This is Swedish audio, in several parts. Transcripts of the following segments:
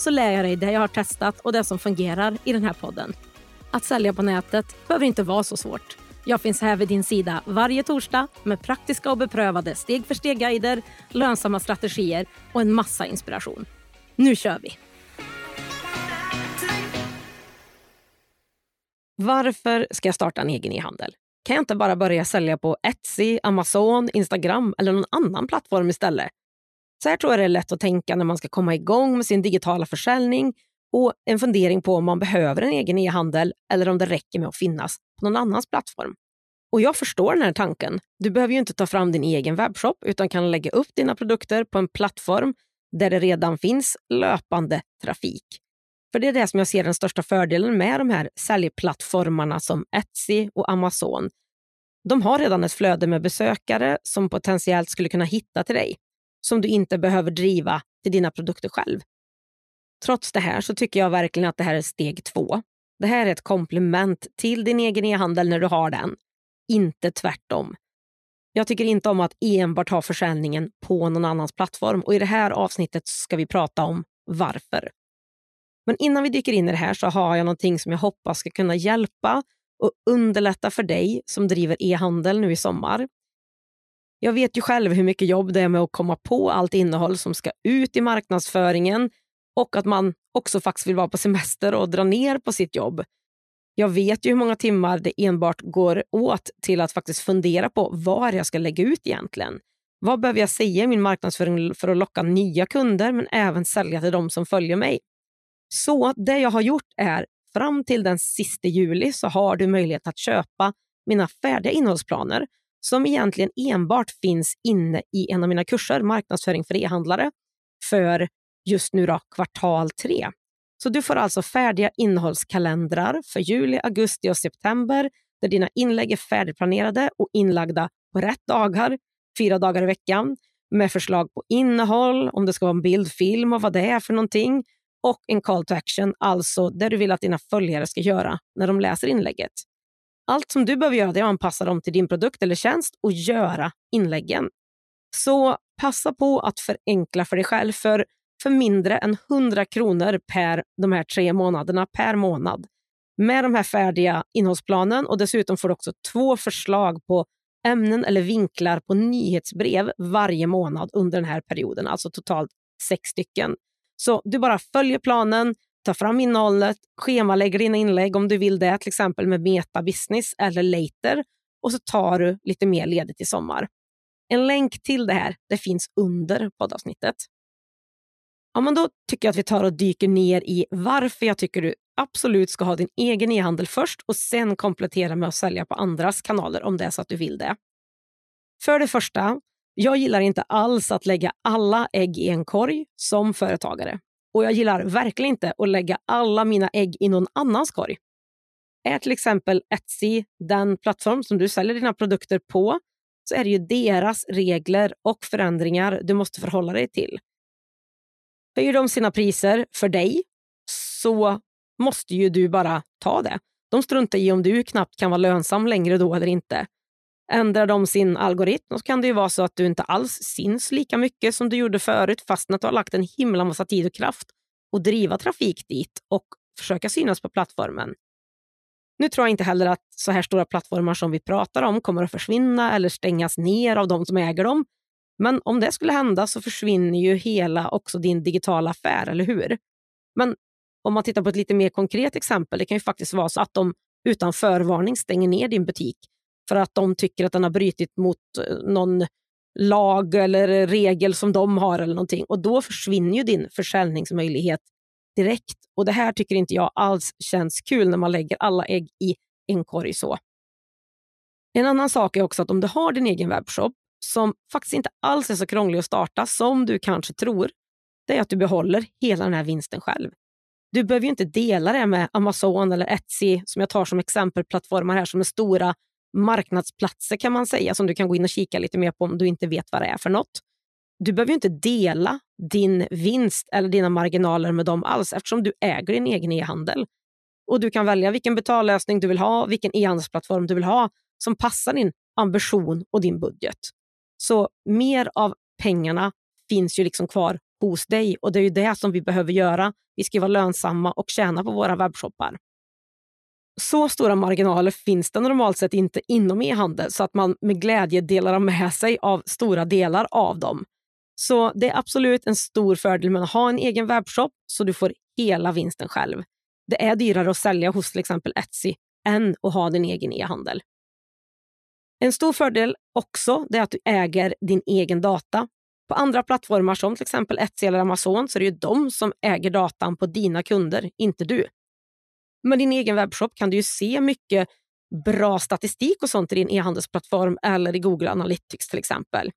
så lär jag dig det jag har testat och det som fungerar i den här podden. Att sälja på nätet behöver inte vara så svårt. Jag finns här vid din sida varje torsdag med praktiska och beprövade steg för steg-guider, lönsamma strategier och en massa inspiration. Nu kör vi! Varför ska jag starta en egen e-handel? Kan jag inte bara börja sälja på Etsy, Amazon, Instagram eller någon annan plattform istället? Så här tror jag det är lätt att tänka när man ska komma igång med sin digitala försäljning och en fundering på om man behöver en egen e-handel eller om det räcker med att finnas på någon annans plattform. Och jag förstår den här tanken. Du behöver ju inte ta fram din egen webbshop utan kan lägga upp dina produkter på en plattform där det redan finns löpande trafik. För det är det som jag ser den största fördelen med de här säljplattformarna som Etsy och Amazon. De har redan ett flöde med besökare som potentiellt skulle kunna hitta till dig som du inte behöver driva till dina produkter själv. Trots det här så tycker jag verkligen att det här är steg två. Det här är ett komplement till din egen e-handel när du har den, inte tvärtom. Jag tycker inte om att enbart ha försäljningen på någon annans plattform och i det här avsnittet ska vi prata om varför. Men innan vi dyker in i det här så har jag någonting som jag hoppas ska kunna hjälpa och underlätta för dig som driver e-handel nu i sommar. Jag vet ju själv hur mycket jobb det är med att komma på allt innehåll som ska ut i marknadsföringen och att man också faktiskt vill vara på semester och dra ner på sitt jobb. Jag vet ju hur många timmar det enbart går åt till att faktiskt fundera på var jag ska lägga ut egentligen. Vad behöver jag säga i min marknadsföring för att locka nya kunder men även sälja till de som följer mig? Så det jag har gjort är fram till den sista juli så har du möjlighet att köpa mina färdiga innehållsplaner som egentligen enbart finns inne i en av mina kurser, marknadsföring för e-handlare, för just nu då kvartal tre. Så du får alltså färdiga innehållskalendrar för juli, augusti och september där dina inlägg är färdigplanerade och inlagda på rätt dagar, fyra dagar i veckan, med förslag på innehåll, om det ska vara en bild, film och vad det är för någonting och en call to action, alltså det du vill att dina följare ska göra när de läser inlägget. Allt som du behöver göra är att anpassa dem till din produkt eller tjänst och göra inläggen. Så passa på att förenkla för dig själv för, för mindre än 100 kronor per de här tre månaderna per månad. Med de här färdiga innehållsplanen och dessutom får du också två förslag på ämnen eller vinklar på nyhetsbrev varje månad under den här perioden, alltså totalt sex stycken. Så du bara följer planen, ta fram innehållet, schemalägger dina inlägg om du vill det, till exempel med Meta Business eller Later och så tar du lite mer ledigt i sommar. En länk till det här det finns under poddavsnittet. Ja, men då tycker jag att vi tar och dyker ner i varför jag tycker du absolut ska ha din egen e-handel först och sen komplettera med att sälja på andras kanaler om det är så att du vill det. För det första, jag gillar inte alls att lägga alla ägg i en korg som företagare. Och jag gillar verkligen inte att lägga alla mina ägg i någon annans korg. Är till exempel Etsy den plattform som du säljer dina produkter på så är det ju deras regler och förändringar du måste förhålla dig till. Höjer de sina priser för dig så måste ju du bara ta det. De struntar i om du knappt kan vara lönsam längre då eller inte. Ändrar de sin algoritm så kan det ju vara så att du inte alls syns lika mycket som du gjorde förut fastän att du har lagt en himla massa tid och kraft och driva trafik dit och försöka synas på plattformen. Nu tror jag inte heller att så här stora plattformar som vi pratar om kommer att försvinna eller stängas ner av de som äger dem. Men om det skulle hända så försvinner ju hela också din digitala affär, eller hur? Men om man tittar på ett lite mer konkret exempel, det kan ju faktiskt vara så att de utan förvarning stänger ner din butik för att de tycker att den har brutit mot eh, någon lag eller regel som de har eller någonting. Och då försvinner ju din försäljningsmöjlighet direkt. Och det här tycker inte jag alls känns kul när man lägger alla ägg i en korg så. En annan sak är också att om du har din egen webbshop som faktiskt inte alls är så krånglig att starta som du kanske tror, det är att du behåller hela den här vinsten själv. Du behöver ju inte dela det med Amazon eller Etsy som jag tar som exempelplattformar här som är stora marknadsplatser kan man säga som du kan gå in och kika lite mer på om du inte vet vad det är för något. Du behöver ju inte dela din vinst eller dina marginaler med dem alls eftersom du äger din egen e-handel. Och Du kan välja vilken betallösning du vill ha, vilken e-handelsplattform du vill ha som passar din ambition och din budget. Så mer av pengarna finns ju liksom kvar hos dig och det är ju det som vi behöver göra. Vi ska vara lönsamma och tjäna på våra webbshoppar. Så stora marginaler finns det normalt sett inte inom e-handel så att man med glädje delar med sig av stora delar av dem. Så det är absolut en stor fördel med att ha en egen webbshop så du får hela vinsten själv. Det är dyrare att sälja hos till exempel Etsy än att ha din egen e-handel. En stor fördel också är att du äger din egen data. På andra plattformar som till exempel Etsy eller Amazon så är det ju de som äger datan på dina kunder, inte du. Med din egen webbshop kan du ju se mycket bra statistik och sånt i din e-handelsplattform eller i Google Analytics till exempel.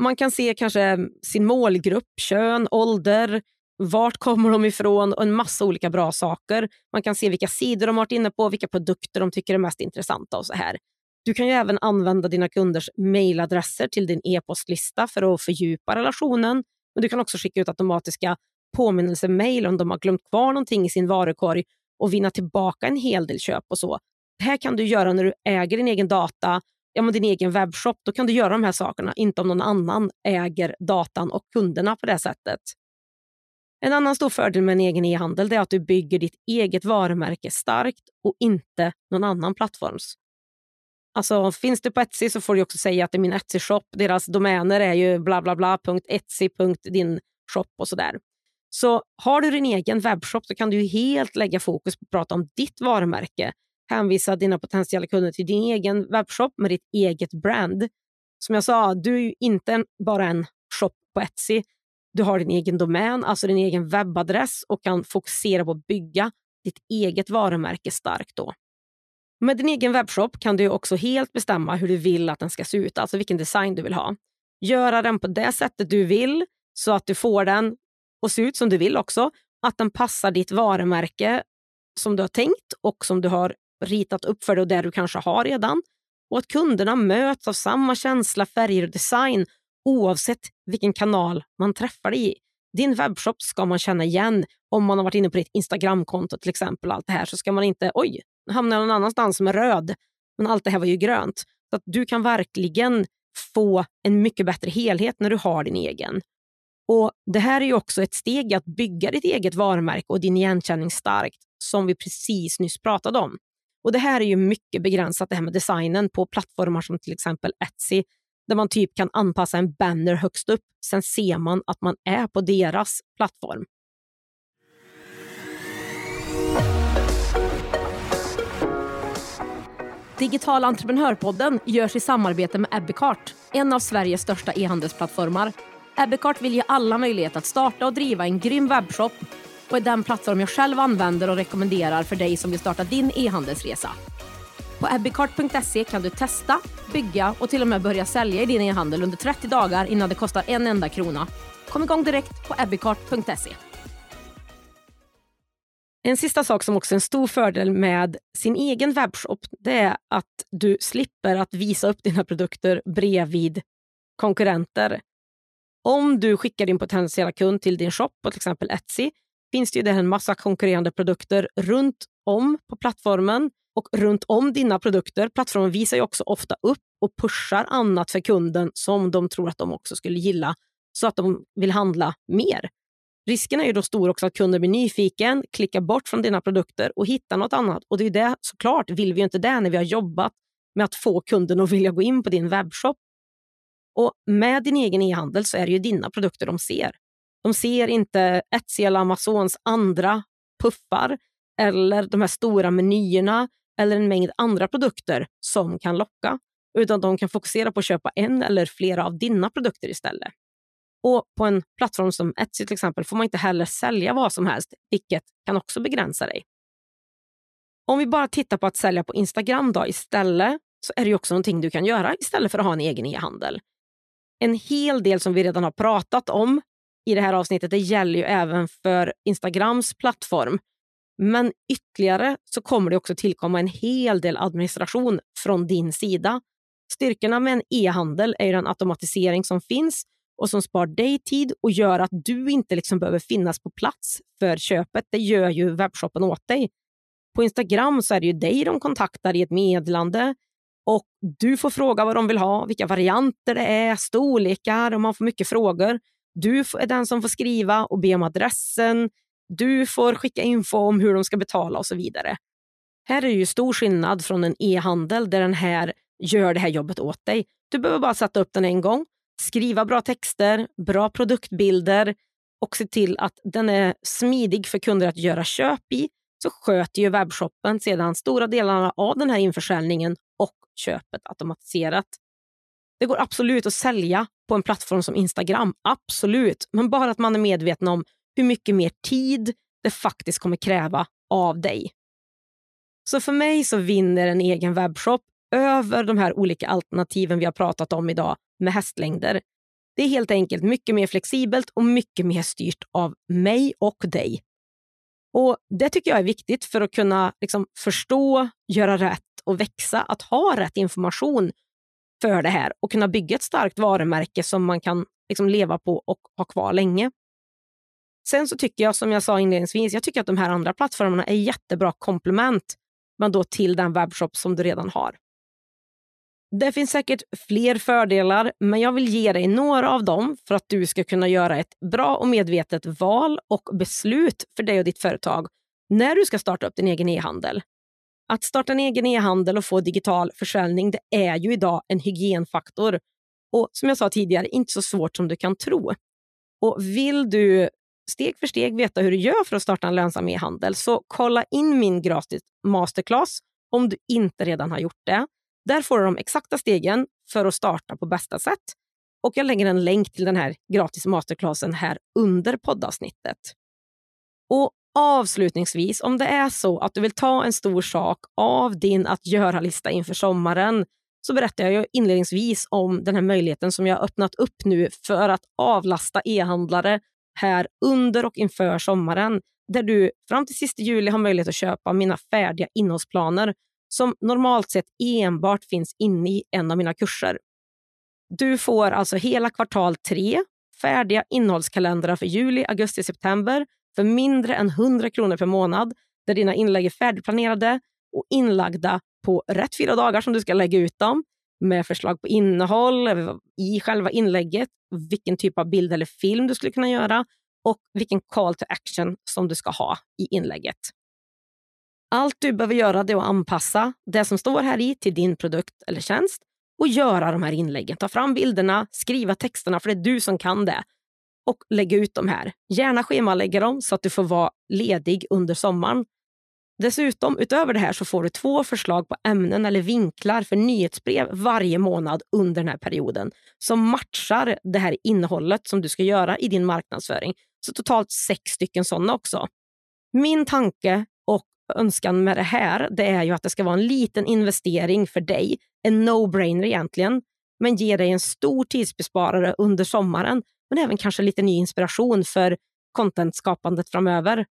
Man kan se kanske sin målgrupp, kön, ålder, vart kommer de ifrån och en massa olika bra saker. Man kan se vilka sidor de har varit inne på, vilka produkter de tycker är mest intressanta och så här. Du kan ju även använda dina kunders mejladresser till din e-postlista för att fördjupa relationen. Men du kan också skicka ut automatiska påminnelsemejl om de har glömt kvar någonting i sin varukorg och vinna tillbaka en hel del köp och så. Det här kan du göra när du äger din egen data, ja, men din egen webbshop. Då kan du göra de här sakerna, inte om någon annan äger datan och kunderna på det sättet. En annan stor fördel med en egen e-handel är att du bygger ditt eget varumärke starkt och inte någon annan plattforms. Alltså, finns du på Etsy så får du också säga att det är min Etsy-shop. Deras domäner är ju bla bla bla.etsy.din shop och sådär. Så har du din egen webbshop så kan du helt lägga fokus på att prata om ditt varumärke. Hänvisa dina potentiella kunder till din egen webbshop med ditt eget brand. Som jag sa, du är ju inte bara en shop på Etsy. Du har din egen domän, alltså din egen webbadress och kan fokusera på att bygga ditt eget varumärke starkt då. Med din egen webbshop kan du också helt bestämma hur du vill att den ska se ut, alltså vilken design du vill ha. Göra den på det sättet du vill så att du får den och se ut som du vill också. Att den passar ditt varumärke som du har tänkt och som du har ritat upp för dig och det du kanske har redan. Och att kunderna möts av samma känsla, färger och design oavsett vilken kanal man träffar dig i. Din webbshop ska man känna igen om man har varit inne på ditt Instagramkonto till exempel. allt det här Så ska man inte, oj, nu hamnar jag någon annanstans som är röd, men allt det här var ju grönt. Så att du kan verkligen få en mycket bättre helhet när du har din egen. Och Det här är ju också ett steg i att bygga ditt eget varumärke och din igenkänning starkt, som vi precis nyss pratade om. Och Det här är ju mycket begränsat det här med designen på plattformar som till exempel Etsy, där man typ kan anpassa en banner högst upp. Sen ser man att man är på deras plattform. Digital entreprenörpodden görs i samarbete med Ebbecart, en av Sveriges största e-handelsplattformar. Ebbecart vill ge alla möjlighet att starta och driva en grym webbshop och är den plattform jag själv använder och rekommenderar för dig som vill starta din e-handelsresa. På ebbicart.se kan du testa, bygga och till och med börja sälja i din e-handel under 30 dagar innan det kostar en enda krona. Kom igång direkt på ebbicart.se. En sista sak som också är en stor fördel med sin egen webbshop det är att du slipper att visa upp dina produkter bredvid konkurrenter. Om du skickar din potentiella kund till din shop på till exempel Etsy finns det ju där en massa konkurrerande produkter runt om på plattformen och runt om dina produkter. Plattformen visar ju också ofta upp och pushar annat för kunden som de tror att de också skulle gilla så att de vill handla mer. Risken är ju då stor också att kunden blir nyfiken, klickar bort från dina produkter och hittar något annat. Och det är ju det, såklart vill vi ju inte det när vi har jobbat med att få kunden att vilja gå in på din webbshop. Och med din egen e-handel så är det ju dina produkter de ser. De ser inte Etsy eller Amazons andra puffar eller de här stora menyerna eller en mängd andra produkter som kan locka, utan de kan fokusera på att köpa en eller flera av dina produkter istället. Och På en plattform som Etsy till exempel får man inte heller sälja vad som helst, vilket kan också begränsa dig. Om vi bara tittar på att sälja på Instagram då istället, så är det också någonting du kan göra istället för att ha en egen e-handel. En hel del som vi redan har pratat om i det här avsnittet det gäller ju även för Instagrams plattform. Men ytterligare så kommer det också tillkomma en hel del administration från din sida. Styrkorna med en e-handel är den automatisering som finns och som spar dig tid och gör att du inte liksom behöver finnas på plats för köpet. Det gör ju webbshoppen åt dig. På Instagram så är det ju dig de kontaktar i ett meddelande och du får fråga vad de vill ha, vilka varianter det är, storlekar och man får mycket frågor. Du är den som får skriva och be om adressen. Du får skicka info om hur de ska betala och så vidare. Här är det ju stor skillnad från en e-handel där den här gör det här jobbet åt dig. Du behöver bara sätta upp den en gång, skriva bra texter, bra produktbilder och se till att den är smidig för kunder att göra köp i så sköter ju webbshoppen sedan stora delarna av den här införsäljningen och köpet automatiserat. Det går absolut att sälja på en plattform som Instagram, absolut, men bara att man är medveten om hur mycket mer tid det faktiskt kommer kräva av dig. Så för mig så vinner en egen webbshop över de här olika alternativen vi har pratat om idag med hästlängder. Det är helt enkelt mycket mer flexibelt och mycket mer styrt av mig och dig. Och Det tycker jag är viktigt för att kunna liksom, förstå, göra rätt och växa. Att ha rätt information för det här och kunna bygga ett starkt varumärke som man kan liksom, leva på och ha kvar länge. Sen så tycker jag, som jag sa inledningsvis, jag tycker att de här andra plattformarna är jättebra komplement men då till den webbshop som du redan har. Det finns säkert fler fördelar, men jag vill ge dig några av dem för att du ska kunna göra ett bra och medvetet val och beslut för dig och ditt företag när du ska starta upp din egen e-handel. Att starta en egen e-handel och få digital försäljning det är ju idag en hygienfaktor och som jag sa tidigare, inte så svårt som du kan tro. Och Vill du steg för steg veta hur du gör för att starta en lönsam e-handel så kolla in min gratis masterclass om du inte redan har gjort det. Där får du de exakta stegen för att starta på bästa sätt. Och Jag lägger en länk till den här gratis masterclassen här under poddavsnittet. Och Avslutningsvis, om det är så att du vill ta en stor sak av din att göra-lista inför sommaren så berättade jag inledningsvis om den här möjligheten som jag har öppnat upp nu för att avlasta e-handlare här under och inför sommaren där du fram till sista juli har möjlighet att köpa mina färdiga innehållsplaner som normalt sett enbart finns inne i en av mina kurser. Du får alltså hela kvartal tre färdiga innehållskalendrar för juli, augusti, september för mindre än 100 kronor per månad där dina inlägg är färdigplanerade och inlagda på rätt fyra dagar som du ska lägga ut dem med förslag på innehåll i själva inlägget, vilken typ av bild eller film du skulle kunna göra och vilken call to action som du ska ha i inlägget. Allt du behöver göra är att anpassa det som står här i till din produkt eller tjänst och göra de här inläggen. Ta fram bilderna, skriva texterna, för det är du som kan det. Och lägga ut dem här. Gärna schemalägga dem så att du får vara ledig under sommaren. Dessutom, utöver det här, så får du två förslag på ämnen eller vinklar för nyhetsbrev varje månad under den här perioden som matchar det här innehållet som du ska göra i din marknadsföring. Så totalt sex stycken sådana också. Min tanke önskan med det här det är ju att det ska vara en liten investering för dig, en no-brainer egentligen, men ge dig en stor tidsbesparare under sommaren, men även kanske lite ny inspiration för contentskapandet framöver.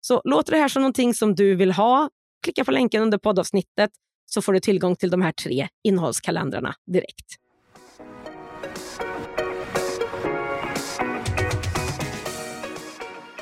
Så låter det här som någonting som du vill ha, klicka på länken under poddavsnittet så får du tillgång till de här tre innehållskalendrarna direkt.